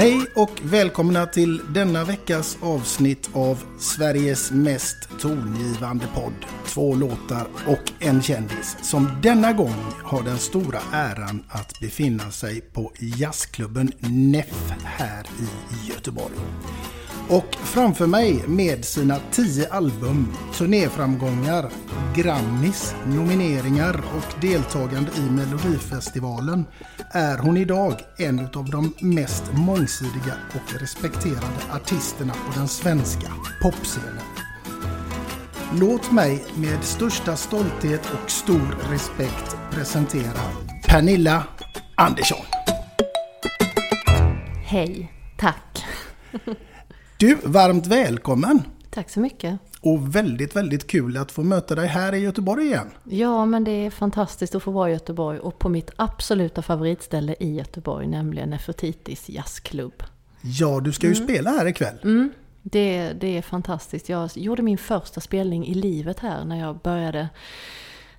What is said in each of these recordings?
Hej och välkomna till denna veckas avsnitt av Sveriges mest tongivande podd. Två låtar och en kändis som denna gång har den stora äran att befinna sig på jazzklubben Neff här i Göteborg. Och framför mig med sina tio album, turnéframgångar, Grammis, nomineringar och deltagande i Melodifestivalen är hon idag en av de mest mångsidiga och respekterade artisterna på den svenska popscenen. Låt mig med största stolthet och stor respekt presentera Pernilla Andersson. Hej, tack. Du, varmt välkommen! Tack så mycket. Och väldigt, väldigt kul att få möta dig här i Göteborg igen. Ja, men det är fantastiskt att få vara i Göteborg och på mitt absoluta favoritställe i Göteborg, nämligen Nefertitis jazzklubb. Ja, du ska ju spela här ikväll. Mm, det, det är fantastiskt. Jag gjorde min första spelning i livet här när jag började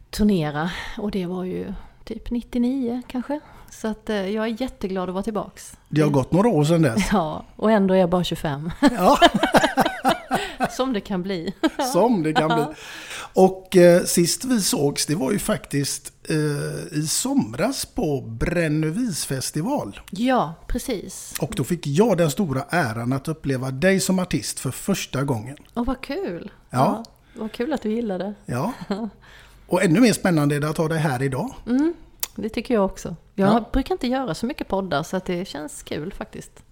turnera och det var ju typ 99 kanske. Så att eh, jag är jätteglad att vara tillbaks. Det har gått några år sedan dess. Ja, och ändå är jag bara 25. Ja, Som det kan bli. som det kan bli. Och eh, sist vi sågs, det var ju faktiskt eh, i somras på Brännövis festival. Ja, precis. Och då fick jag den stora äran att uppleva dig som artist för första gången. Och vad kul! Ja. vad kul att du gillade. Ja. Och ännu mer spännande är det att ha dig här idag. Det tycker jag också. Jag Ja. brukar inte göra så mycket poddar så att det känns kul faktiskt.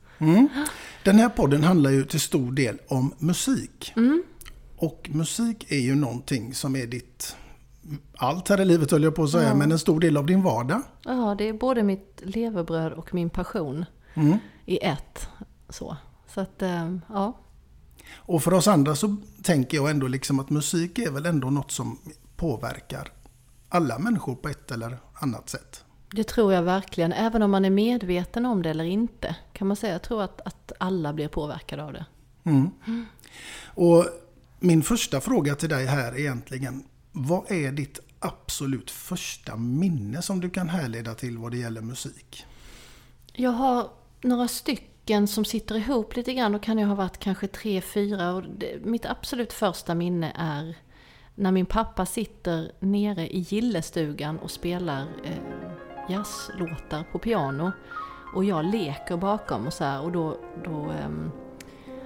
Den här podden handlar ju till stor del om musik. Och musik är ju någonting som är ditt allt här i livet höll jag på att säga, men en stor del av din vardag. Ja, det är både mitt levebröd och min passion i ett. Så, så att, eh, ja. Och för oss andra så tänker jag ändå liksom att musik är väl ändå något som påverkar alla människor på ett eller annat sätt. Det tror jag verkligen, även om man är medveten om det eller inte. Kan man säga, jag tror att, att alla blir påverkade av det. Och min första fråga till dig här är egentligen, vad är ditt absolut första minne som du kan härleda till vad det gäller musik? Jag har några stycken som sitter ihop lite grann. Då kan jag ha varit kanske tre, fyra. Och det, mitt absolut första minne är när min pappa sitter nere i gillestugan och spelar eh, jazzlåtar på piano. Och jag leker bakom och så här. Och då, då eh,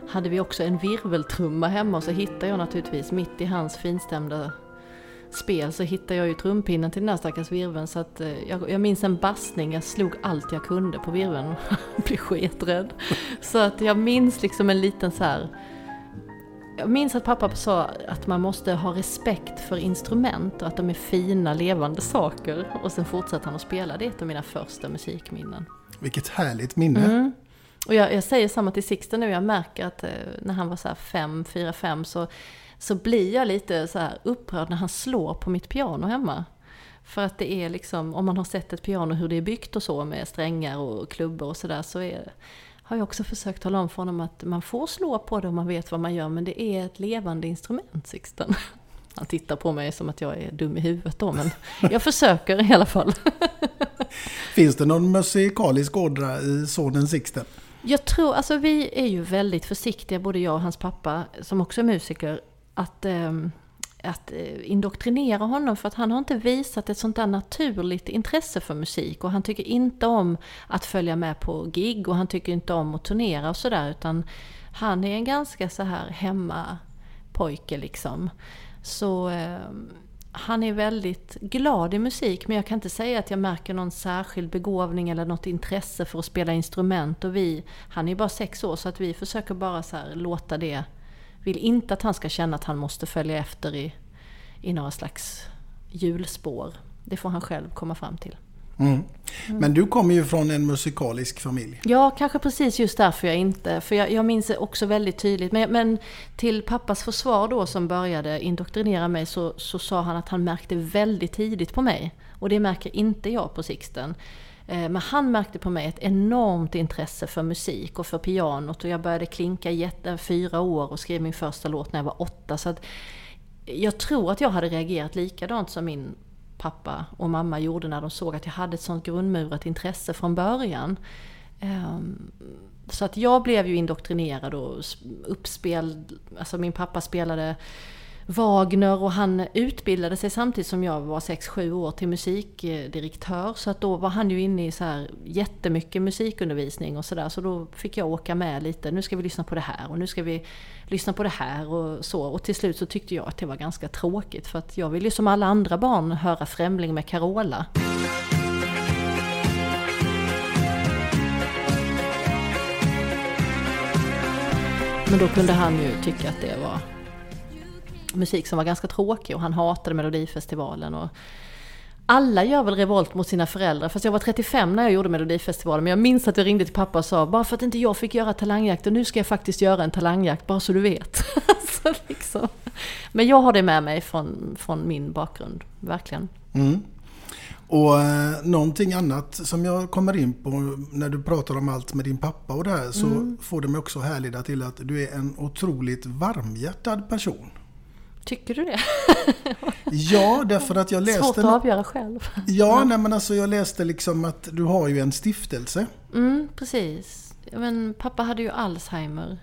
hade vi också en virveltrumma hemma och så hittade jag naturligtvis mitt i hans finstämda spel så hittade jag ju trumpinnen till den där stackars virveln så att eh, jag, jag minns en bastning, jag slog allt jag kunde på virveln och blev sketrädd. Så att jag minns liksom en liten så här jag minns att pappa sa att man måste ha respekt för instrument och att de är fina levande saker. Och sen fortsatte han att spela. Det är ett av mina första musikminnen. Vilket härligt minne. Mm. Och jag, jag, säger samma till Sixten nu, jag märker att eh, när han var så här fem, fyra, fem så, så blir jag lite så här upprörd när han slår på mitt piano hemma. För att det är liksom, om man har sett ett piano hur det är byggt och så med strängar och klubbor och sådär så är har jag också försökt tala om för honom att man får slå på det om man vet vad man gör, men det är ett levande instrument, Sixten. Han tittar på mig som att jag är dum i huvudet då, men jag försöker i alla fall. Finns det någon musikalisk ådra i sonen Sixten? Jag tror, alltså vi är ju väldigt försiktiga, både jag och hans pappa, som också är musiker, att um, att eh, indoktrinera honom för att han har inte visat ett sånt där naturligt intresse för musik och han tycker inte om att följa med på gig och han tycker inte om att turnera och sådär utan han är en ganska så här hemmapojke liksom. Så eh, han är väldigt glad i musik men jag kan inte säga att jag märker någon särskild begåvning eller något intresse för att spela instrument och vi, han är bara sex år så att vi försöker bara så låta det vill inte att han ska känna att han måste följa efter i, i några slags hjulspår. Det får han själv komma fram till. Mm. Men du kommer ju från en musikalisk familj. Ja, kanske precis just därför jag inte. För jag, jag minns det också väldigt tydligt. Men, men, till pappas försvar då som började indoktrinera mig så, så sa han att han märkte väldigt tidigt på mig. Och det märker inte jag på Sixten. Eh, men han märkte på mig ett enormt intresse för musik och för pianot och jag började klinka i fyra år och skrev min första låt när jag var åtta. Så att jag tror att jag hade reagerat likadant som min pappa och mamma gjorde när de såg att jag hade ett sånt grundmurat intresse från början. Ehm, så att jag blev ju indoktrinerad och uppspel, alltså min pappa spelade Wagner och han utbildade sig samtidigt som jag var 6-7 år till musikdirektör. Så att då var han ju inne i så här jättemycket musikundervisning och sådär. Så då fick jag åka med lite. Nu ska vi lyssna på det här och nu ska vi lyssna på det här och så. Och till slut så tyckte jag att det var ganska tråkigt. För att jag vill ju som alla andra barn höra Främling med Carola. Men då kunde han ju tycka att det var musik som var ganska tråkig och han hatade Melodifestivalen. Och alla gör väl revolt mot sina föräldrar, fast jag var 35 när jag gjorde Melodifestivalen. Men jag minns att jag ringde till pappa och sa, bara för att inte jag fick göra talangjakt, och nu ska jag faktiskt göra en talangjakt, bara så du vet. så liksom. Men jag har det med mig från, från min bakgrund, verkligen. Mm. Och eh, någonting annat som jag kommer in på när du pratar om allt med din pappa och det här så mm. får det mig också härleda till att du är en otroligt varmhjärtad person. Tycker du det? ja, därför att jag läste... Svårt att avgöra själv. ja, nej, men alltså jag läste liksom att du har ju en stiftelse. Mm, precis. Men pappa hade ju Alzheimer.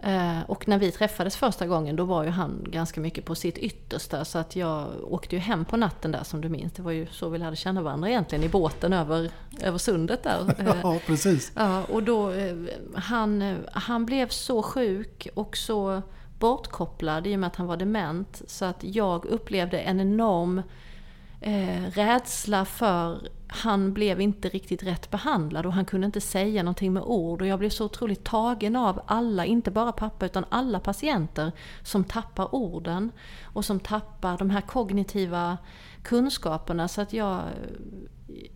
Eh, och när vi träffades första gången då var ju han ganska mycket på sitt yttersta. Så att jag åkte ju hem på natten där som du minns. Det var ju så vi lärde känna varandra egentligen i båten över, över sundet där. ja, precis. Ja, och då, eh, han, han blev så sjuk och så bortkopplad i och med att han var dement. Så att jag upplevde en enorm eh, rädsla för han blev inte riktigt rätt behandlad och han kunde inte säga någonting med ord. Och jag blev så otroligt tagen av alla, inte bara pappa utan alla patienter som tappar orden och som tappar de här kognitiva kunskaperna. Så att jag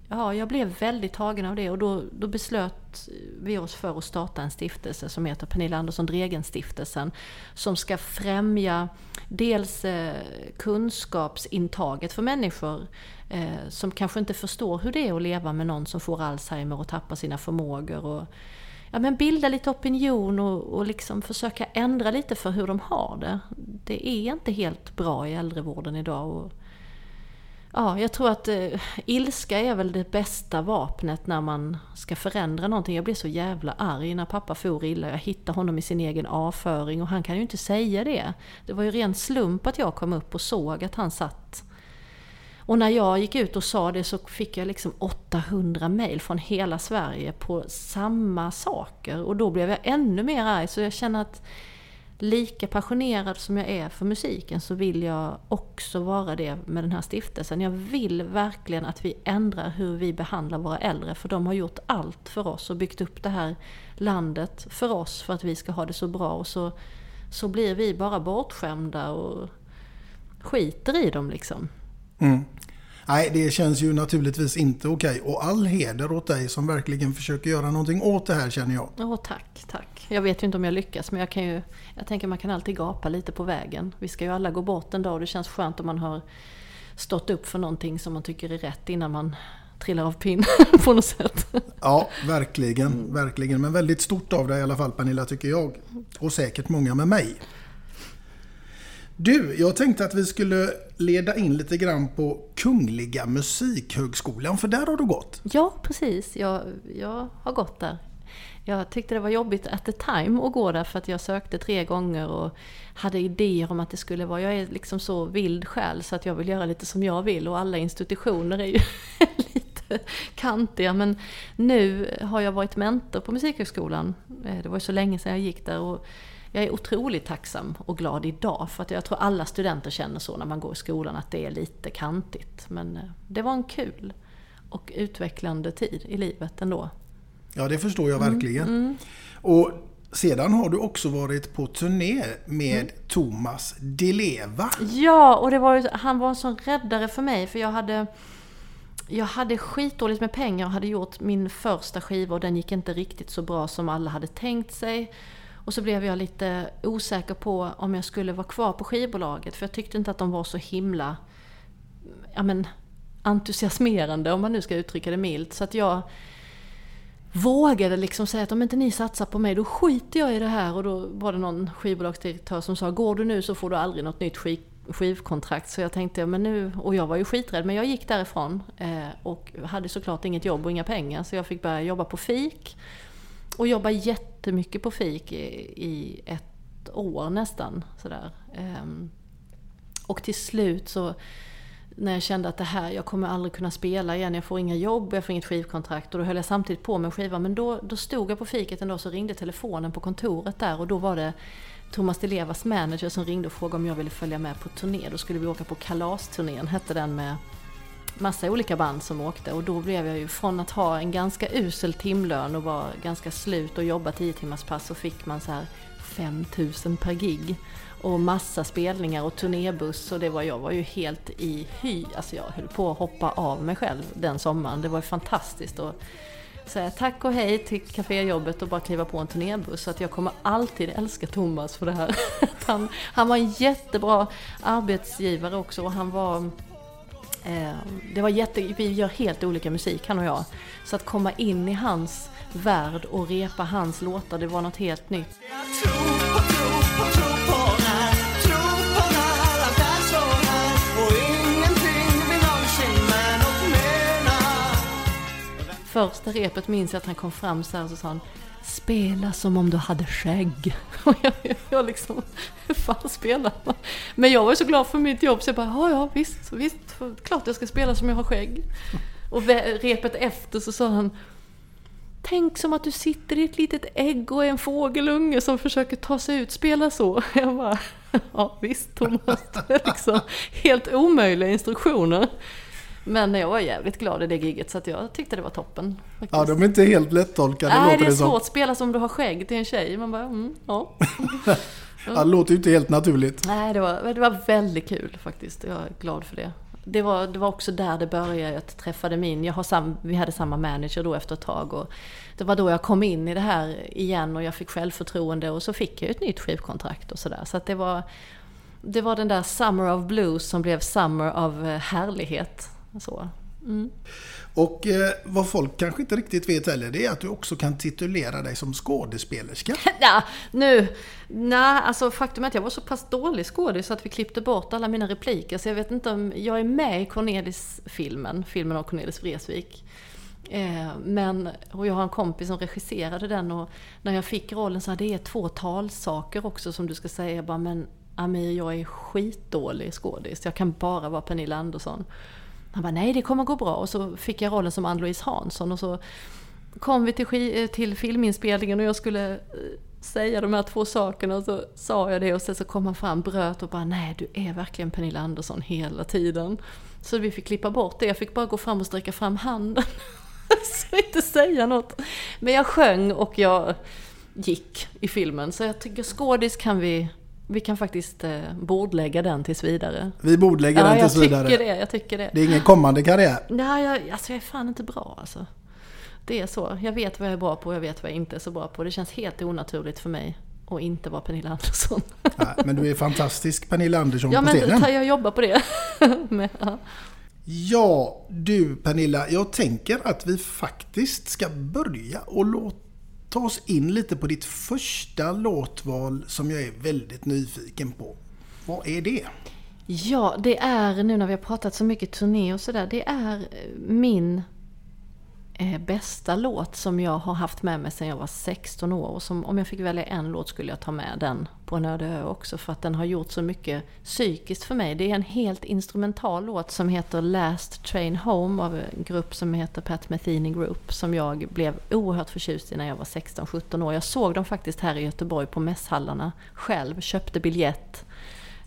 ja, jag blev väldigt tagen av det och då, då beslöt vi oss för att starta en stiftelse som heter Pernilla Andersson Dregen-stiftelsen. Som ska främja dels eh, kunskapsintaget för människor eh, som kanske inte förstår hur det är att leva med någon som får Alzheimer och tappar sina förmågor. Och, ja, men bilda lite opinion och, och liksom försöka ändra lite för hur de har det. Det är inte helt bra i äldrevården idag. Och, Ja, jag tror att eh, ilska är väl det bästa vapnet när man ska förändra någonting. Jag blev så jävla arg när pappa for illa. Jag hittade honom i sin egen avföring och han kan ju inte säga det. Det var ju ren slump att jag kom upp och såg att han satt. Och när jag gick ut och sa det så fick jag liksom 800 mail från hela Sverige på samma saker. Och då blev jag ännu mer arg. Så jag känner att lika passionerad som jag är för musiken så vill jag också vara det med den här stiftelsen. Jag vill verkligen att vi ändrar hur vi behandlar våra äldre för de har gjort allt för oss och byggt upp det här landet för oss för att vi ska ha det så bra och så, så blir vi bara bortskämda och skiter i dem liksom. Mm. Nej, det känns ju naturligtvis inte okej. Och all heder åt dig som verkligen försöker göra någonting åt det här känner jag. Åh, tack, tack. Jag vet ju inte om jag lyckas men jag kan ju... Jag tänker man kan alltid gapa lite på vägen. Vi ska ju alla gå bort en dag och det känns skönt om man har stått upp för någonting som man tycker är rätt innan man trillar av pinnen på något sätt. Ja, verkligen, verkligen. Men väldigt stort av dig i alla fall Pernilla tycker jag. Och säkert många med mig. Du, jag tänkte att vi skulle leda in lite grann på Kungliga Musikhögskolan, för där har du gått. Ja, precis. Jag, jag har gått där. Jag tyckte det var jobbigt at the time att gå där för att jag sökte tre gånger och hade idéer om att det skulle vara, jag är liksom så vild själ så att jag vill göra lite som jag vill och alla institutioner är ju lite kantiga. Men nu har jag varit mentor på Musikhögskolan. Eh, det var ju så länge sedan jag gick där och jag är otroligt tacksam och glad idag för att jag tror alla studenter känner så när man går i skolan att det är lite kantigt. Men eh, det var en kul och utvecklande tid i livet ändå. Ja, det förstår jag verkligen. Mm, mm. Och sedan har du också varit på turné med mm. Thomas Dileva. Ja, och det var, han var en sån räddare för mig för jag hade jag hade skitdåligt med pengar och hade gjort min första skiva och den gick inte riktigt så bra som alla hade tänkt sig. Och så blev jag lite osäker på om jag skulle vara kvar på skivbolaget för jag tyckte inte att de var så himla ja men, entusiasmerande om man nu ska uttrycka det milt. Så att jag vågade liksom säga att om inte ni satsar på mig då skiter jag i det här. Och då var det någon skivbolagsdirektör som sa går du nu så får du aldrig något nytt skiv skivkontrakt. Så jag tänkte, men nu, och jag var ju skiträdd, men jag gick därifrån eh, och hade såklart inget jobb och inga pengar. Så jag fick börja jobba på FIK och jobba jättemycket på FIK i, i ett år nästan. Sådär. Ehm, och till slut så när jag kände att det här, jag kommer aldrig kunna spela igen, jag får inga jobb, jag får inget skivkontrakt. Och då höll jag samtidigt på med skiva. Men då, då stod jag på fiket en dag så ringde telefonen på kontoret där. Och då var det Thomas Di Levas manager som ringde och frågade om jag ville följa med på turné. Då skulle vi åka på Kalasturnén, hette den med massa olika band som åkte. Och då blev jag ju från att ha en ganska usel timlön och vara ganska slut och jobba 10 timmars pass så fick man så här 5000 per gig och massa spelningar och turnébuss och det var jag var ju helt i hy, alltså jag höll på att hoppa av mig själv den sommaren. Det var ju fantastiskt att säga tack och hej till kaféjobbet och bara kliva på en turnébuss. Så att jag kommer alltid älska Thomas för det här. Han, han var en jättebra arbetsgivare också och han var Eh, det var jätte, vi gör helt olika musik han och jag. Så att komma in i hans värld och repa hans låtar, det var något helt nytt. Första repet minns jag att han kom fram så här och så sa han Spela som om du hade skägg. Och jag, jag liksom, hur fan spelar man? Men jag var så glad för mitt jobb så jag bara, ja ja visst, visst, klart jag ska spela som jag har skägg. Och repet efter så sa han, Tänk som att du sitter i ett litet ägg och är en fågelunge som försöker ta sig ut, spela så. Jag bara, ja visst Thomas, det är liksom helt omöjliga instruktioner. Men jag var jävligt glad i det giget så att jag tyckte det var toppen. Faktiskt. Ja, de är inte helt lättolkade Nej, det är svårt att spela som du har skägg till en tjej. Man bara, mm, ja. ja. Det låter ju inte helt naturligt. Nej, det var, det var väldigt kul faktiskt. Jag är glad för det. Det var, det var också där det började. Jag träffade min, jag har sam, vi hade samma manager då efter ett tag. Och det var då jag kom in i det här igen och jag fick självförtroende och så fick jag ett nytt skivkontrakt och sådär. Så det var, det var den där Summer of Blues som blev Summer of eh, härlighet. Så. Mm. Och eh, vad folk kanske inte riktigt vet heller, det är att du också kan titulera dig som skådespelerska. ja, nu, nej, alltså faktum är att jag var så pass dålig skådis så att vi klippte bort alla mina repliker. Så jag vet inte om, jag är med i Cornelis-filmen, filmen av Cornelis Vreeswijk. Eh, men, och jag har en kompis som regisserade den och när jag fick rollen så det är två talsaker också som du ska säga. Jag bara, men Amir, jag är skitdålig skådis. Jag kan bara vara Pernilla Andersson. Han bara, nej det kommer gå bra. Och så fick jag rollen som Ann-Louise Hansson och så kom vi till, eh, till filminspelningen och jag skulle eh, säga de här två sakerna och så sa jag det och sen så kom han fram, bröt och bara nej du är verkligen Pernilla Andersson hela tiden. Så vi fick klippa bort det, jag fick bara gå fram och sträcka fram handen. så inte säga något. Men jag sjöng och jag gick i filmen. Så jag tycker skådis kan vi, vi kan faktiskt eh, bordlägga den tills vidare. Vi bordlägger Ja, den jag tills vidare. tycker det, jag tycker det. Det är ingen kommande karriär. Nej, jag, alltså jag är fan inte bra alltså. Det är så. Jag vet vad jag är bra på och jag vet vad jag inte är så bra på. Det känns helt onaturligt för mig att inte vara Pernilla Andersson. Nej, men du är fantastisk Pernilla Andersson Ja, på men scenen. ta- jag jobbar på det. Men, ja. Ja, du Pernilla, jag tänker att vi faktiskt ska börja och låta Ta oss in lite på ditt första låtval som jag är väldigt nyfiken på. Vad är det? Ja, det är nu när vi har pratat så mycket turné och sådär. Det är min Eh, bästa låt som jag har haft med mig sedan jag var 16 år. Och som, om jag fick välja en låt skulle jag ta med den på en öde ö också. För att den har gjort så mycket psykiskt för mig. Det är en helt instrumental låt som heter Last Train Home av en grupp som heter Pat Metheny Group. Som jag blev oerhört förtjust i när jag var 16-17 år. Jag såg dem faktiskt här i Göteborg på mässhallarna själv. Köpte biljett.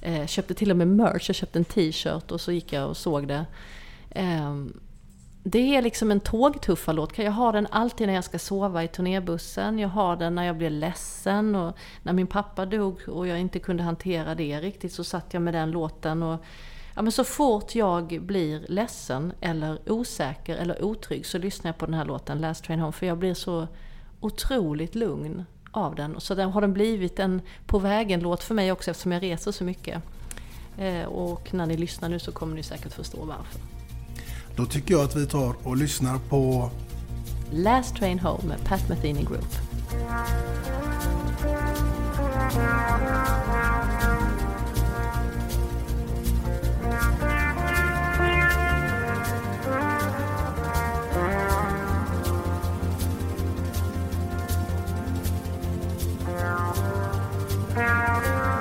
Eh, köpte till och med merch, jag köpte en t-shirt och så gick jag och såg det. Ehm, det är liksom en tågtuffarlåt. Jag har den alltid när jag ska sova i turnébussen. Jag har den när jag blir ledsen och när min pappa dog och jag inte kunde hantera det riktigt så satt jag med den låten. Och, ja, men så fort jag blir ledsen eller osäker eller otrygg så lyssnar jag på den här låten Last Train Home för jag blir så otroligt lugn av den. Så den har den blivit en på vägen-låt för mig också eftersom jag reser så mycket. Eh, och när ni lyssnar nu så kommer ni säkert förstå varför. Då tycker jag att vi tar och lyssnar på Last Train Home med Pat Metheny Group. Música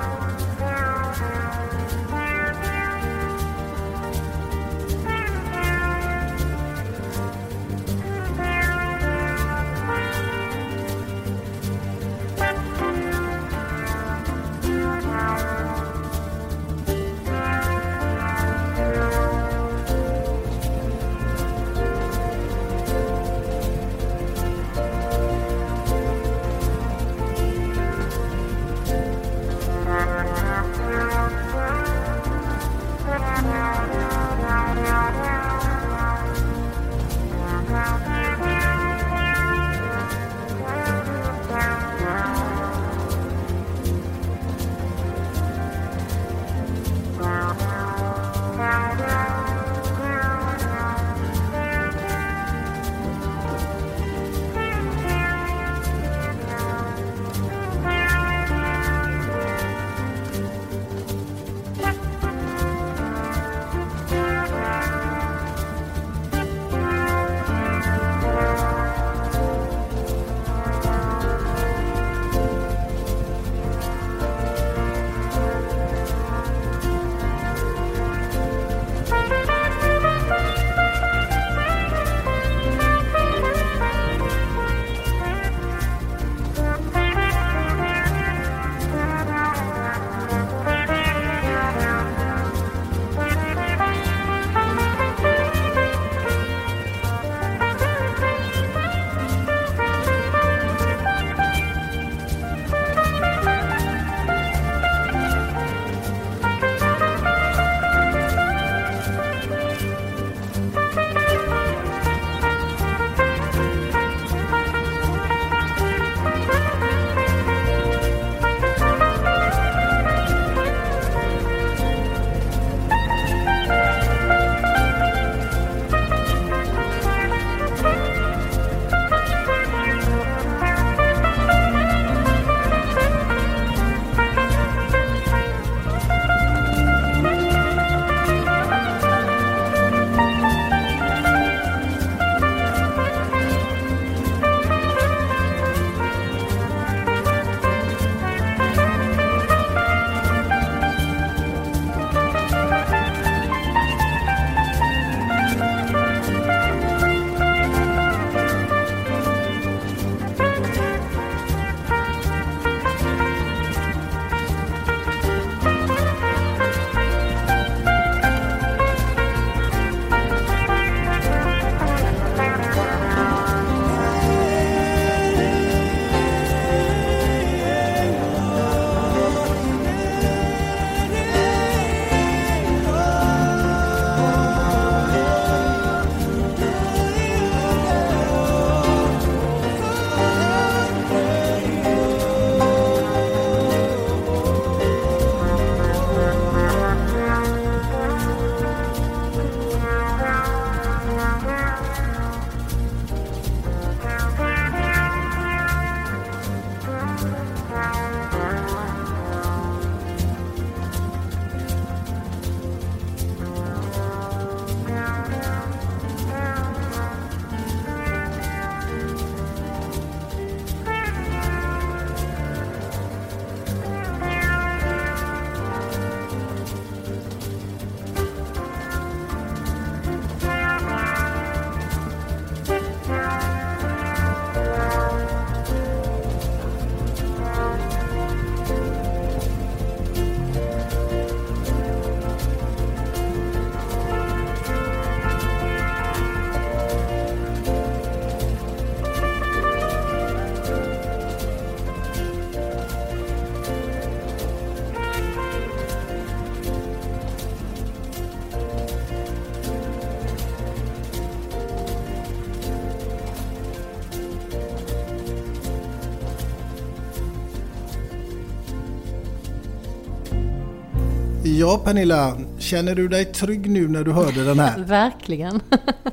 Ja, Pernilla, känner du dig trygg nu när du hörde den här? Verkligen.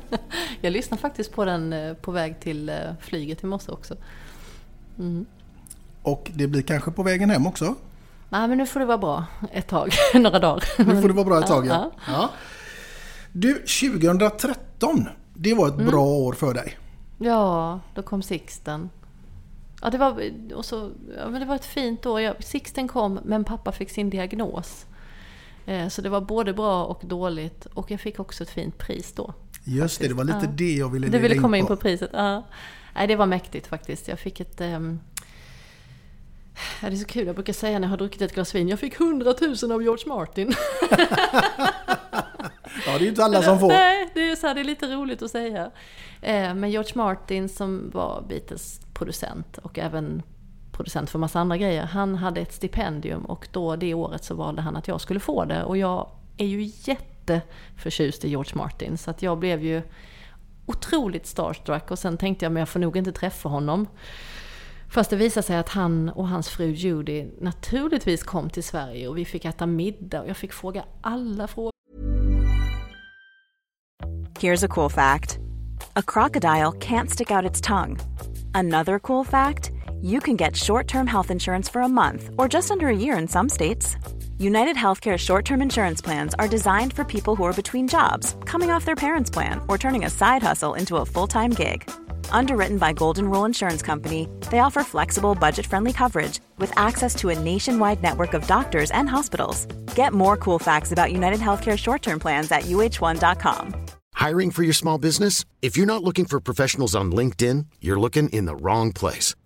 Jag lyssnade faktiskt på den eh, på väg till eh, flyget i morse också. Mm. Och det blir kanske på vägen hem också? Nej, men nu får det vara bra ett tag, några dagar. Nu får det vara bra ett tag, ja. ja. Du, 2013, det var ett mm. bra år för dig. Ja, då kom Sixten. Ja, det var, och så, ja, men det var ett fint år. Jag, Sixten kom, men pappa fick sin diagnos. Eh, så det var både bra och dåligt. Och jag fick också ett fint pris då. Just faktiskt. det, det var lite ja. det jag ville Du ville komma in på. in på priset, ja. Nej, det var mäktigt faktiskt. Jag fick ett... Um, Ja, det är så kul, jag brukar säga när jag har druckit ett glas vin, jag fick 100 000 av George Martin. ja, det är ju inte alla som får. Nej, det är, så här, det är lite roligt att säga. Eh, men George Martin som var Beatles producent och även producent för massa andra grejer. Han hade ett stipendium och då det året så valde han att jag skulle få det. Och jag är ju jätteförtjust i George Martin så att jag blev ju otroligt starstruck och sen tänkte jag men jag får nog inte träffa honom. Fast det visade sig att han och hans fru Judy naturligtvis kom till Sverige och vi fick äta middag och jag fick fråga alla frågor. Here's a cool fact. A crocodile can't stick out its tongue. Another cool fact. You can get short-term health insurance for a month or just under a year in some states. United Healthcare short term insurance plans are designed for people who are between jobs, coming off their parents' plan, or turning a side hustle into a full time gig. Underwritten by Golden Rule Insurance Company, they offer flexible, budget friendly coverage with access to a nationwide network of doctors and hospitals. Get more cool facts about United Healthcare short term plans at uh1.com. Hiring for your small business? If you're not looking for professionals on LinkedIn, you're looking in the wrong place.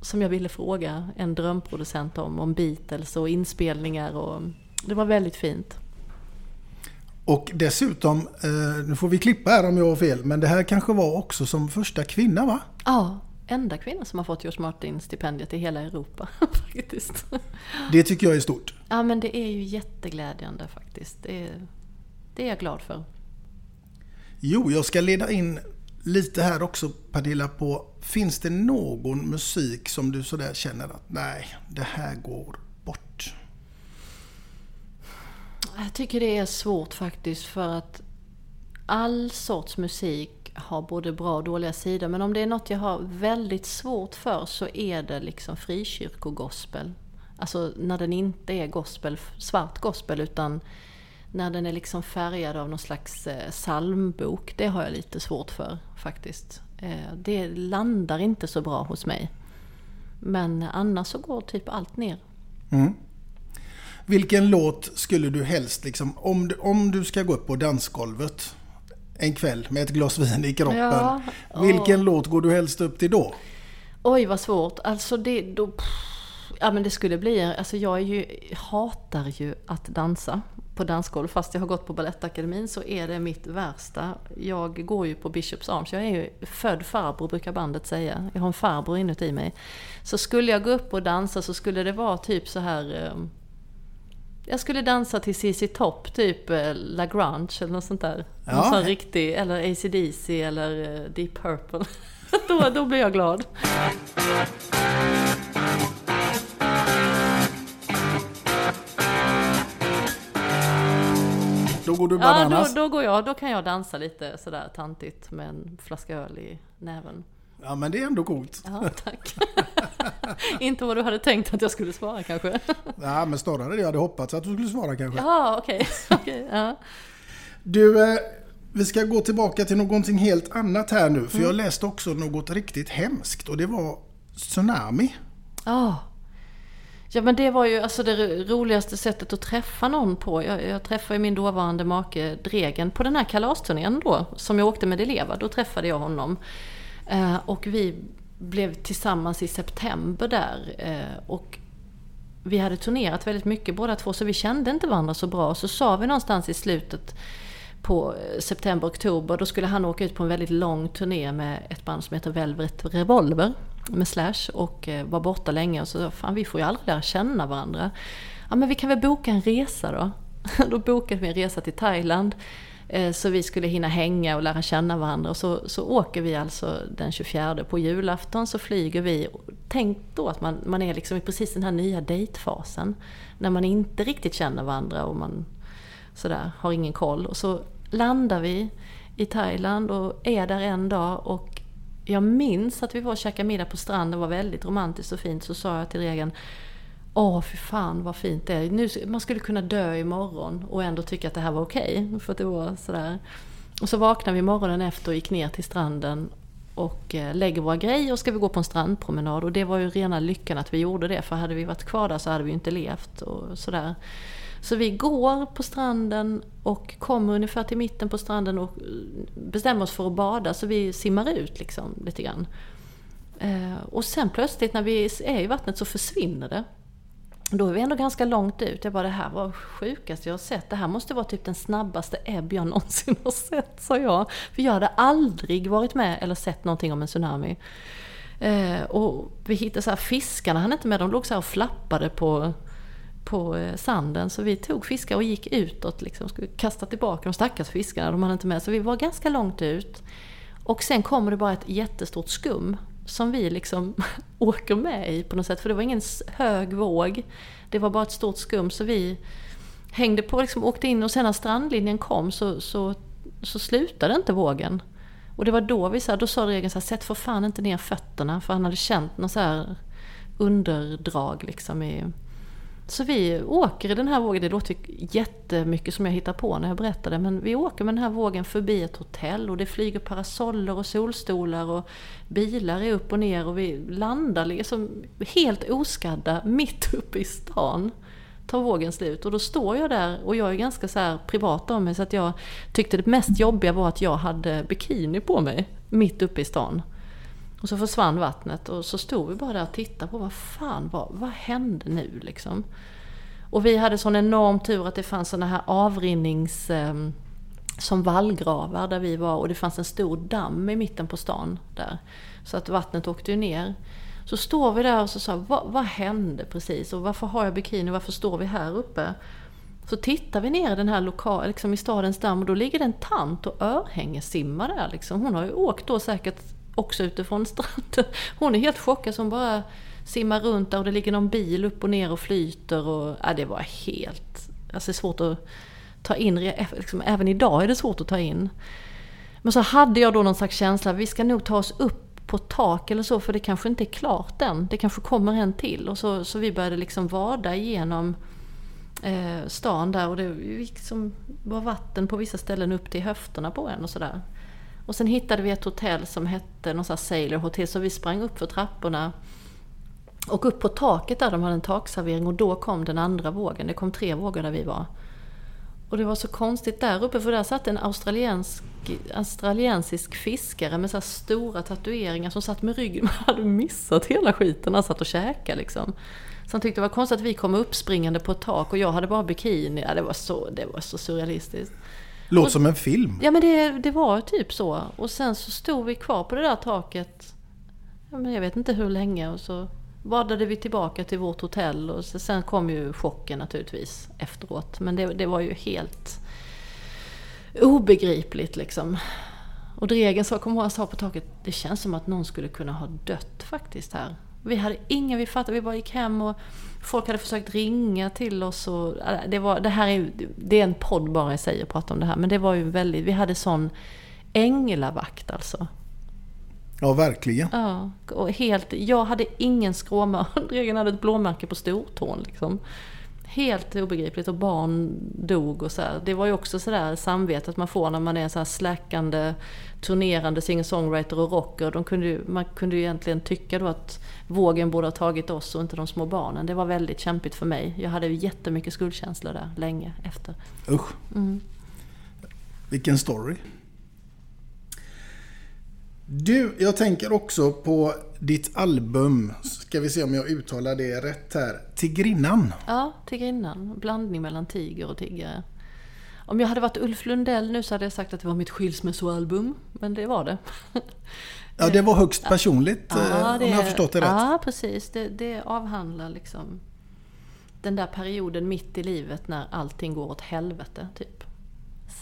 Som jag ville fråga en drömproducent om, om Beatles och inspelningar och det var väldigt fint. Och dessutom, eh, nu får vi klippa här om jag har fel, men det här kanske var också som första kvinna va? Ja, enda kvinna som har fått George Martin-stipendiet i hela Europa faktiskt. Det tycker jag är stort. Ja men det är ju jätteglädjande faktiskt. Det är, det är jag glad för. Jo, jag ska leda in lite här också Pernilla på, finns det någon musik som du sådär känner att nej, det här går bort? Jag tycker det är svårt faktiskt för att all sorts musik har både bra och dåliga sidor. Men om det är något jag har väldigt svårt för så är det liksom frikyrkogospel. Alltså när den inte är gospel, svart gospel utan när den är liksom färgad av någon slags eh, psalmbok. Det har jag lite svårt för faktiskt. Eh, det landar inte så bra hos mig. Men annars så går typ allt ner. Mm. Vilken låt skulle du helst, liksom, om, du, om du ska gå upp på dansgolvet en kväll med ett glas vin i kroppen. Ja, vilken låt går du helst upp till då? Oj vad svårt. Alltså det, då, ja men det skulle bli, alltså jag är ju, hatar ju att dansa på dansgolv. Fast jag har gått på Balettakademin så är det mitt värsta. Jag går ju på Bishops Arms. Jag är ju född farbror brukar bandet säga. Jag har en farbror inuti mig. Så skulle jag gå upp och dansa så skulle det vara typ så här eh, jag skulle dansa till ZZ Top, typ eh, La Grunge eller något sånt där. Ja. Någon sån riktig, eller AC/DC eller eh, Deep Purple. då, då blir jag glad. Då går du Ja, bananas. då, då går jag, då kan jag dansa lite sådär tantigt med en flaska öl i näven. Ja, men det är ändå coolt. Ja, tack. Inte vad du hade tänkt att jag skulle svara kanske. Ja, men snarare det jag hade hoppats att du skulle svara kanske. Jaha, okej. okej, ja. Du, eh, vi ska gå tillbaka till någonting helt annat här nu. För Mm. jag läste också något riktigt hemskt och det var tsunami. Ja. Ja men det var ju alltså det roligaste sättet att träffa någon på. Jag, jag träffade ju min dåvarande make Dregen på den här kalasturnén då, som jag åkte med Eleva. Då träffade jag honom. Eh, och vi blev tillsammans i september där. Eh, och vi hade turnerat väldigt mycket båda två, så vi kände inte varandra så bra. Så sa vi någonstans i slutet på eh, september, oktober, då skulle han åka ut på en väldigt lång turné med ett band som heter Velvet Revolver med Slash och eh, var borta länge och så fan vi får ju aldrig lära känna varandra. Ja men vi kan väl boka en resa då? då bokade vi en resa till Thailand eh, så vi skulle hinna hänga och lära känna varandra. Och så, så åker vi alltså den 24 på julafton så flyger vi. Tänk då att man, man är liksom i precis den här nya dejtfasen. När man inte riktigt känner varandra och man sådär, har ingen koll. Och så landar vi i Thailand och är där en dag och jag minns att vi var och käkade middag på stranden, det var väldigt romantiskt och fint. Så sa jag till Regan, Åh, fy fan vad fint det är. Nu, man skulle kunna dö imorgon och ändå tycka att det här var okej. för att det var sådär. Och så vaknade vi morgonen efter och gick ner till stranden och eh, lägger våra grejer och ska vi gå på en strandpromenad. Och det var ju rena lyckan att vi gjorde det, för hade vi varit kvar där så hade vi ju inte levt och sådär. Så vi går på stranden och kommer ungefär till mitten på stranden och eh, bestämmer oss för att bada, så vi simmar ut liksom lite grann. Eh, och sen plötsligt när vi är i vattnet så försvinner det. Då är vi ändå ganska långt ut. Jag bara, det här var sjukaste jag har sett. Det här måste vara typ den snabbaste ebb jag någonsin har sett, sa jag. För jag hade aldrig varit med eller sett någonting om en tsunami. Eh, och vi hittade så här, fiskarna han inte med, de låg så här och flappade på, på eh, sanden. Så vi tog fiskar och gick utåt, liksom, skulle kasta tillbaka de stackars fiskarna, de hade inte med. Så vi var ganska långt ut. Och sen kommer det bara ett jättestort skum som vi liksom åker med i på något sätt. För det var ingen hög våg. Det var bara ett stort skum så vi hängde på, liksom åkte in och sen när strandlinjen kom så, så, så slutade inte vågen. Och det var då vi sa, då sa regeln så här, sätt för fan inte ner fötterna. För han hade känt något så här underdrag liksom i... Så vi åker i den här vågen, det låter jättemycket som jag hittar på när jag berättar det, men vi åker med den här vågen förbi ett hotell och det flyger parasoller och solstolar och bilar är upp och ner och vi landar liksom helt oskadda mitt uppe i stan. Tar vågen slut och då står jag där och jag är ganska så här privat av mig så att jag tyckte det mest jobbiga var att jag hade bikini på mig mitt uppe i stan. Och så försvann vattnet och så stod vi bara där och tittade på vad fan, vad, vad hände nu liksom? Och vi hade sån enorm tur att det fanns såna här avrinnings... Eh, som vallgravar där vi var och det fanns en stor damm i mitten på stan där. Så att vattnet åkte ju ner. Så står vi där och så sa vad, vad hände precis och varför har jag bikini, varför står vi här uppe? Så tittar vi ner i den här lokal, liksom i stadens damm och då ligger det en tant och örhängessimmar där liksom. Hon har ju åkt då säkert också utifrån stranden. Hon är helt chockad som bara simmar runt där och det ligger någon bil upp och ner och flyter och ja, det var helt... Alltså det är svårt att ta in, liksom, även idag är det svårt att ta in. Men så hade jag då någon slags känsla, vi ska nog ta oss upp på tak eller så för det kanske inte är klart än. Det kanske kommer en till. Och så, så vi började liksom vada igenom eh, stan där och det liksom var vatten på vissa ställen upp till höfterna på en och sådär. Och sen hittade vi ett hotell som hette något sånt här Sailor Hotel så vi sprang upp för trapporna Och upp på taket där, de hade en takservering och då kom den andra vågen. Det kom tre vågor där vi var. Och det var så konstigt där uppe för där satt en australiensk, australiensisk fiskare med så här stora tatueringar som satt med ryggen. Man hade missat hela skiten. Han satt och käkade liksom. Så han tyckte det var konstigt att vi kom uppspringande på ett tak och jag hade bara bikini. Ja, det, var så, det var så surrealistiskt. Låter som en film. Ja men det, det var typ så. Och sen så stod vi kvar på det där taket. Men jag vet inte hur länge och så vadade vi tillbaka till vårt hotell och sen kom ju chocken naturligtvis efteråt. Men det, det var ju helt obegripligt liksom. Och Dregen sa, kommer han sa på taket, det känns som att någon skulle kunna ha dött faktiskt här. Vi hade ingen, vi fattade, vi bara gick hem och folk hade försökt ringa till oss och det var, det här är det är en podd bara i sig att prata om det här, men det var ju väldigt, vi hade sån änglavakt alltså. Ja, verkligen. Ja, och helt, jag hade ingen skråma. Regeln hade ett blåmärke på stortån liksom. Helt obegripligt och barn dog och så här. Det var ju också sådär samvetet man får när man är en så här släckande, turnerande singer-songwriter och rocker. De kunde ju, man kunde ju egentligen tycka då att vågen borde ha tagit oss och inte de små barnen. Det var väldigt kämpigt för mig. Jag hade ju jättemycket skuldkänslor där länge efter. Usch. Mm. Vilken story. Du, jag tänker också på ditt album. Ska vi se om jag uttalar det rätt här. Tigrinnan. Ja, Tigrinnan. Blandning mellan tiger och tiggare. Om jag hade varit Ulf Lundell nu så hade jag sagt att det var mitt skilsmässoalbum. Men det var det. Ja, det var högst personligt ja, det, om jag har förstått det rätt. Ja, precis. Det, det avhandlar liksom den där perioden mitt i livet när allting går åt helvete, typ.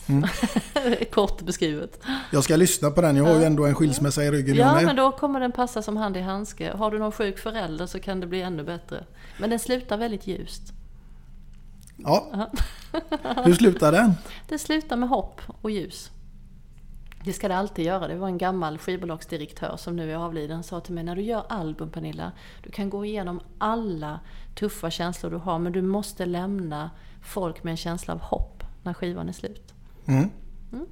Mm. Kort beskrivet. Jag ska lyssna på den, jag har ju ändå en skilsmässa i ryggen. Ja, men då kommer den passa som hand i handske. Har du någon sjuk förälder så kan det bli ännu bättre. Men den slutar väldigt ljust. Ja. Hur slutar den? Det slutar med hopp och ljus. Det ska det alltid göra. Det var en gammal skivbolagsdirektör som nu är avliden sa till mig, när du gör album Pernilla, du kan gå igenom alla tuffa känslor du har, men du måste lämna folk med en känsla av hopp när skivan är slut. Mm. Mm.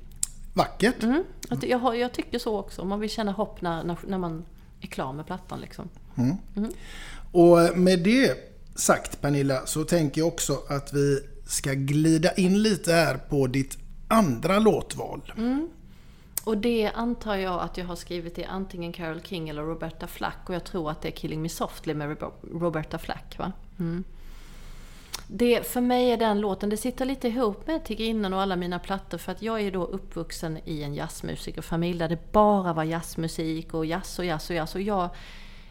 Vackert. Mm. Jag, jag, tycker så också. Man vill känna hopp när, när, när man är klar med plattan. Liksom. Mm. Mm. Och med det sagt Pernilla så tänker jag också att vi ska glida in lite här på ditt andra låtval. Och det antar jag att jag har skrivit i antingen Carole King eller Roberta Flack. Och jag tror att det är Killing Me Softly med Roberta Flack. Va? Mm. Det, för mig är den låten, det sitter lite ihop med Tigrinnen och alla mina plattor för att jag är då uppvuxen i en jazzmusikerfamilj där det bara var jazzmusik och jazz och jazz och jazz. Och jag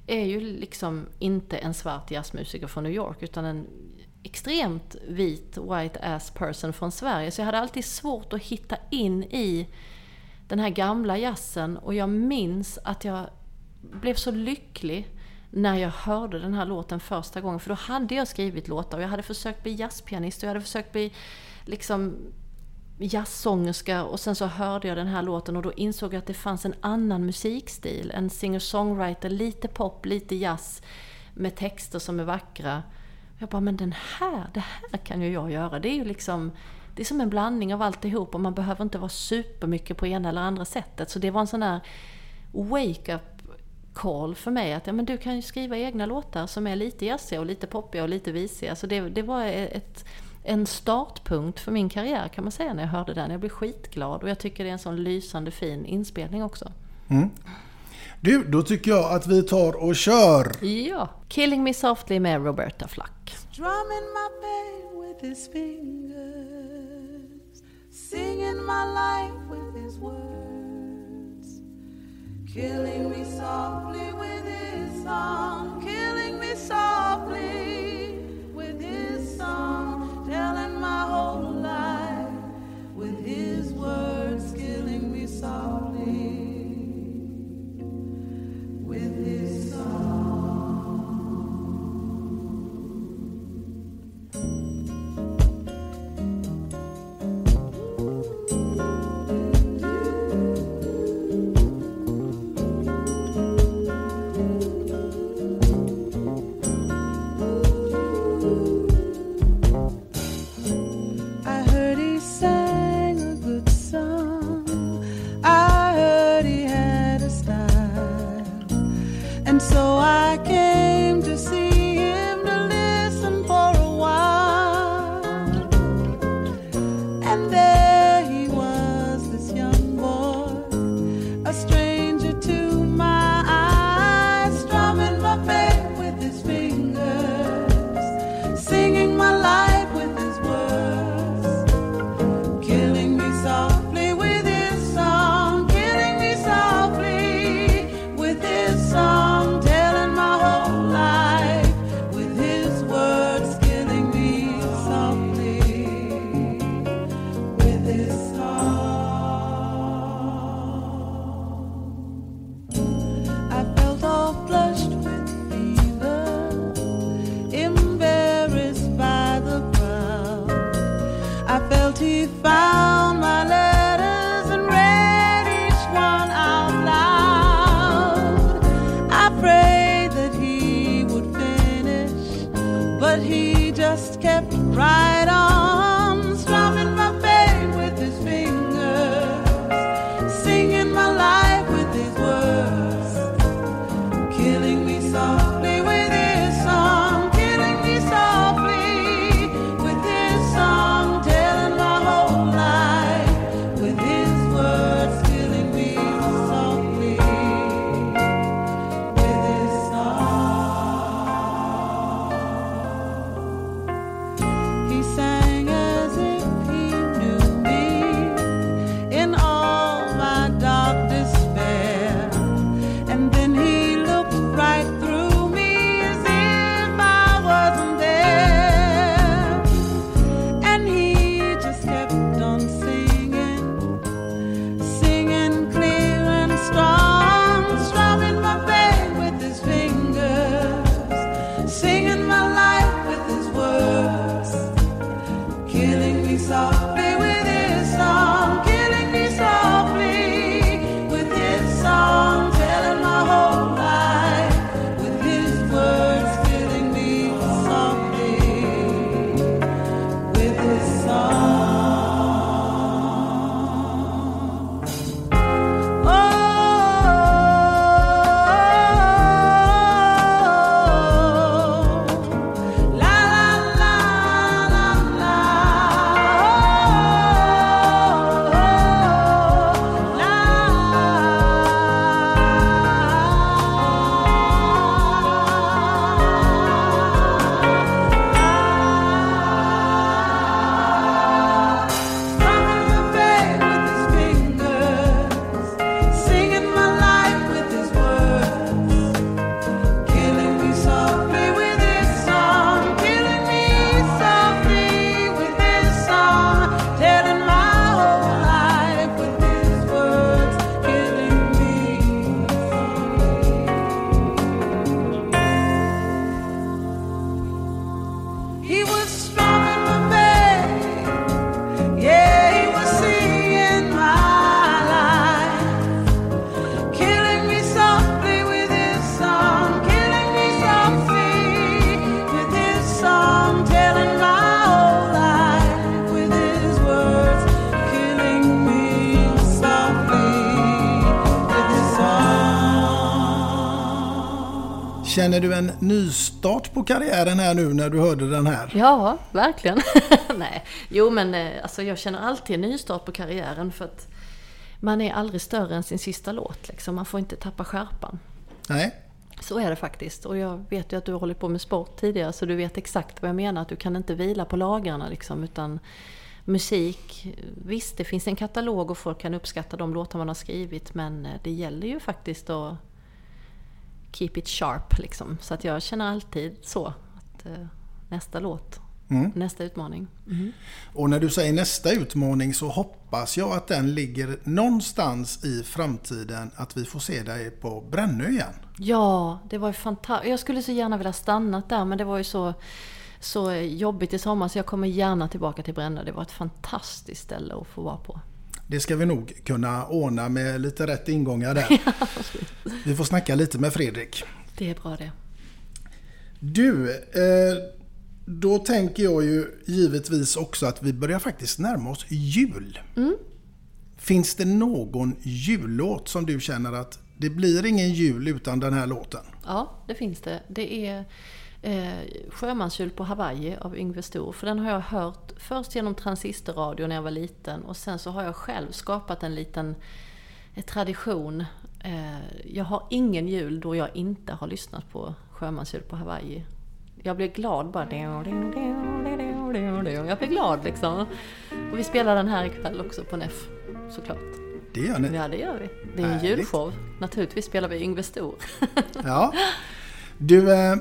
är ju liksom inte en svart jazzmusiker från New York utan en extremt vit white ass person från Sverige. Så jag hade alltid svårt att hitta in i den här gamla jazzen och jag minns att jag blev så lycklig när jag hörde den här låten första gången. För då hade jag skrivit låtar och jag hade försökt bli jazzpianist och jag hade försökt bli liksom jazzsångerska och sen så hörde jag den här låten och då insåg jag att det fanns en annan musikstil. En singer-songwriter, lite pop, lite jazz med texter som är vackra. Jag bara, men den här, det här kan ju jag göra. Det är ju liksom, det är som en blandning av alltihop och man behöver inte vara supermycket på ena eller andra sättet. Så det var en sån här wake-up call för mig att ja, men du kan ju skriva egna låtar som är lite jazziga och lite poppiga och lite visiga. Så det, det var ett, en startpunkt för min karriär kan man säga när jag hörde den. Jag blev skitglad och jag tycker det är en sån lysande fin inspelning också. Mm. Du, då tycker jag att vi tar och kör! Ja, Killing Me Softly med Roberta Flack. Strumming my pain with his fingers Singing my life with his words Killing me softly with his song. Killing me softly Känner du en nystart på karriären här nu när du hörde den här? Ja, verkligen. Nej, jo men eh, alltså, jag känner alltid en nystart på karriären för att man är aldrig större än sin sista låt. Liksom. Man får inte tappa skärpan. Nej. Så är det faktiskt. Och jag vet ju att du har hållit på med sport tidigare så du vet exakt vad jag menar. Att du kan inte vila på lagrarna liksom, utan musik, visst det finns en katalog och folk kan uppskatta de låtar man har skrivit men eh, det gäller ju faktiskt att keep it sharp liksom. Så att jag känner alltid så. Att, eh, nästa låt, Mm. nästa utmaning. Mhm. Och när du säger nästa utmaning så hoppas jag att den ligger någonstans i framtiden att vi får se dig på Brännö igen. Ja, det var ju fantastiskt. Jag skulle så gärna vilja stanna där men det var ju så, så jobbigt i sommar så jag kommer gärna tillbaka till Brännö. Det var ett fantastiskt ställe att få vara på. Det ska vi nog kunna ordna med lite rätt ingångar där. Vi får snacka lite med Fredrik. Det är bra det. Du, eh, då tänker jag ju givetvis också att vi börjar faktiskt närma oss jul. Mm. Finns det någon jullåt som du känner att det blir ingen jul utan den här låten? Ja, det finns det. Det är eh, Sjömanskjol på Hawaii av Yngve Stor. För den har jag hört först genom transistorradio när jag var liten och sen så har jag själv skapat en liten eh, tradition. Eh, jag har ingen jul då jag inte har lyssnat på Sjömanskjol på Hawaii. Jag blir glad bara. Jag blir glad liksom. Och vi spelar den här ikväll också på NEF såklart. Det gör ni. Ja det gör vi. Det är en Härligt. julshow. Naturligtvis spelar vi Yngve Stor. Ja. Du, eh,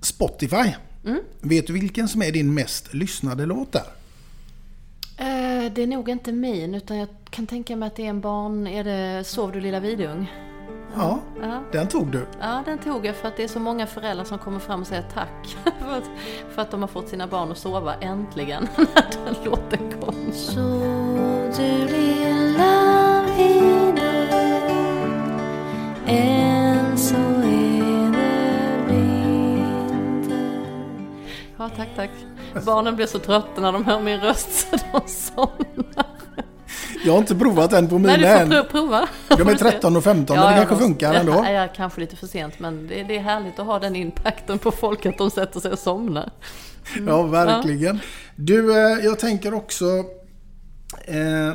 Spotify. Mm. Vet du vilken som är din mest lyssnade låt där? Eh, det är nog inte min, utan jag kan tänka mig att det är en barn... Är det Sov du lilla vidung? Ja, Ja. den tog du. Ja, den tog jag för att det är så många föräldrar som kommer fram och säger tack för att, för att de har fått sina barn att sova äntligen när den låten kom. Sov du lilla vidung, Ja, tack, tack. Barnen blir så trötta när de hör min röst så de somnar. Jag har inte provat den på mina Nej, du får prova. De är du se. 13 och 15, men det kanske måste- funkar ändå. Ja, ja, kanske lite för sent, men det, det är härligt att ha den impacten på folk att de sätter sig och somnar. Mm. Ja, verkligen. Du, eh, jag tänker också... Eh,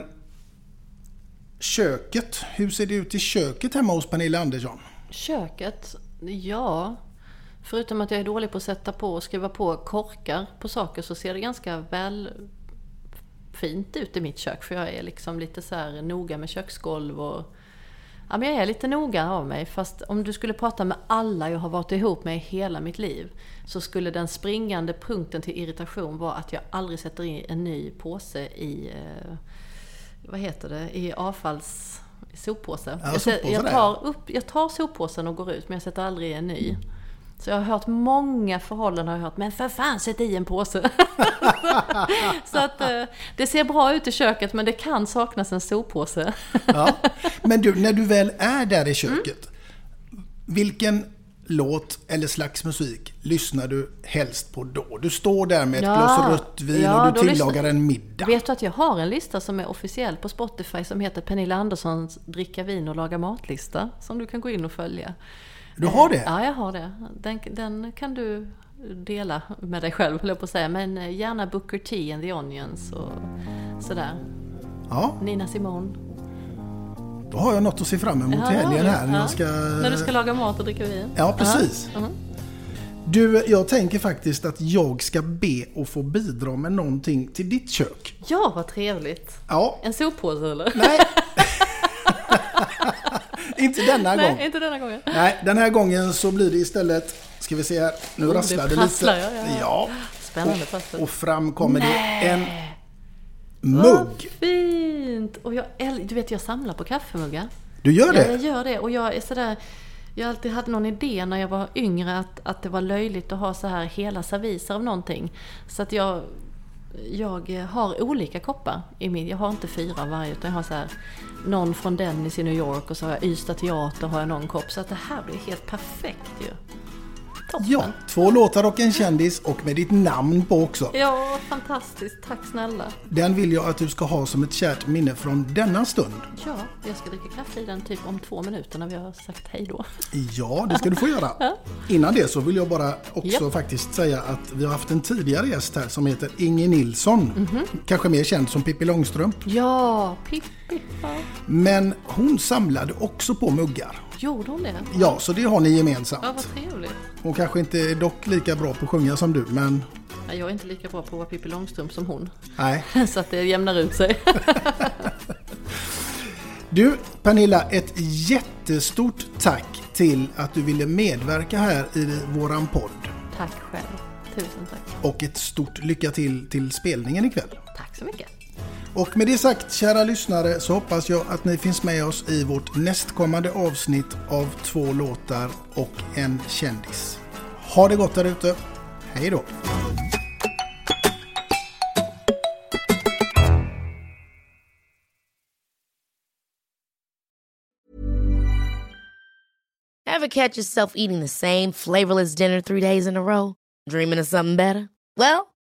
köket. Hur ser det ut i köket hemma hos Pernilla Andersson? Köket? Ja. Förutom att jag är dålig på att sätta på och skruva på korkar på saker så ser det ganska väl fint ut i mitt kök. För jag är liksom lite så här noga med köksgolv och... Ja, men jag är lite noga av mig. Fast om du skulle prata med alla jag har varit ihop med i hela mitt liv så skulle den springande punkten till irritation vara att jag aldrig sätter in en ny påse i... Eh, vad heter det? I avfalls... soppåse. Ja, soppåse jag, tar upp, jag tar soppåsen och går ut men jag sätter aldrig en ny. Så jag har hört många förhållanden har jag hört, men för fan sätt i en påse. så att eh, det ser bra ut i köket men det kan saknas en soppåse. Ja. Men du, när du väl är där i köket. Vilken låt eller slags musik lyssnar du helst på då? Du står där med ett Ja. glas rött vin Ja, och du tillagar lyssnar- en middag. Vet du att jag har en lista som är officiell på Spotify som heter Pernilla Anderssons dricka vin och laga matlista. Som du kan gå in och följa. Du har det? Ja, jag har det. Den, den kan du dela med dig själv, höll jag på att säga. Men eh, gärna Booker T and the Onions och sådär. Ja, Nina Simone. då har jag något att se fram emot Ja, helgen här. När Ja. jag ska... När du ska laga mat och dricka vin. Ja, precis. Ja. Mhm. Du, jag tänker faktiskt att jag ska be att få bidra med någonting till ditt kök. Ja, vad trevligt. Ja, En soppåse eller? nej. Inte denna gång. Nej, inte denna gången. Nej, den här gången så blir det istället, ska vi se här, nu Oh, rasslar det prasslar, lite. ja, ja. Ja, Spännande prassel. och fram kommer det en Vad mugg. fint! Och jag, du vet, jag samlar på kaffemuggar. Du gör Ja, det? jag gör det. Och jag är sådär... Jag alltid hade någon idé när jag var yngre att, att det var löjligt att ha så här hela serviser av någonting. Så att jag, jag eh, har olika koppar i min. Jag har inte fyra av varje utan jag har så här någon från Dennis i New York och så har jag Ystad Teater har jag någon kopp. Så att det här blir helt perfekt ju. Toppen. Ja, två låtar och en kändis och med ditt namn på också. Ja, fantastiskt. Tack snälla. Den vill jag att du ska ha som ett kärt minne från denna stund. Ja, jag ska dricka kaffe i den typ om två minuter när vi har sagt hej då. Ja, det ska du få göra. Ja. Innan det så vill jag bara också Japp. faktiskt säga att vi har haft en tidigare gäst här som heter Inge Nilsson. Mhm. Kanske mer känd som Pippi Långstrump. Ja, Pippi. Men hon samlade också på muggar. Gjorde hon det? Ja, så det har ni gemensamt. Ja, vad trevligt. Hon kanske inte är dock lika bra på att sjunga som du, men Nej, Jag är inte lika bra på att vara Pippi Långstrump som hon. nej. Så att det jämnar ut sig. Du, Pernilla, ett jättestort tack till att du ville medverka här i våran podd. Tack själv. Tusen tack. Och ett stort lycka till till spelningen ikväll. Tack så mycket. Och med det sagt, kära lyssnare, så hoppas jag att ni finns med oss i vårt nästkommande avsnitt av två låtar och en kändis. Ha det gott där ute. Hej då! Have catch yourself eating the same flavorless dinner three days in a row? Dreaming of something better? Well,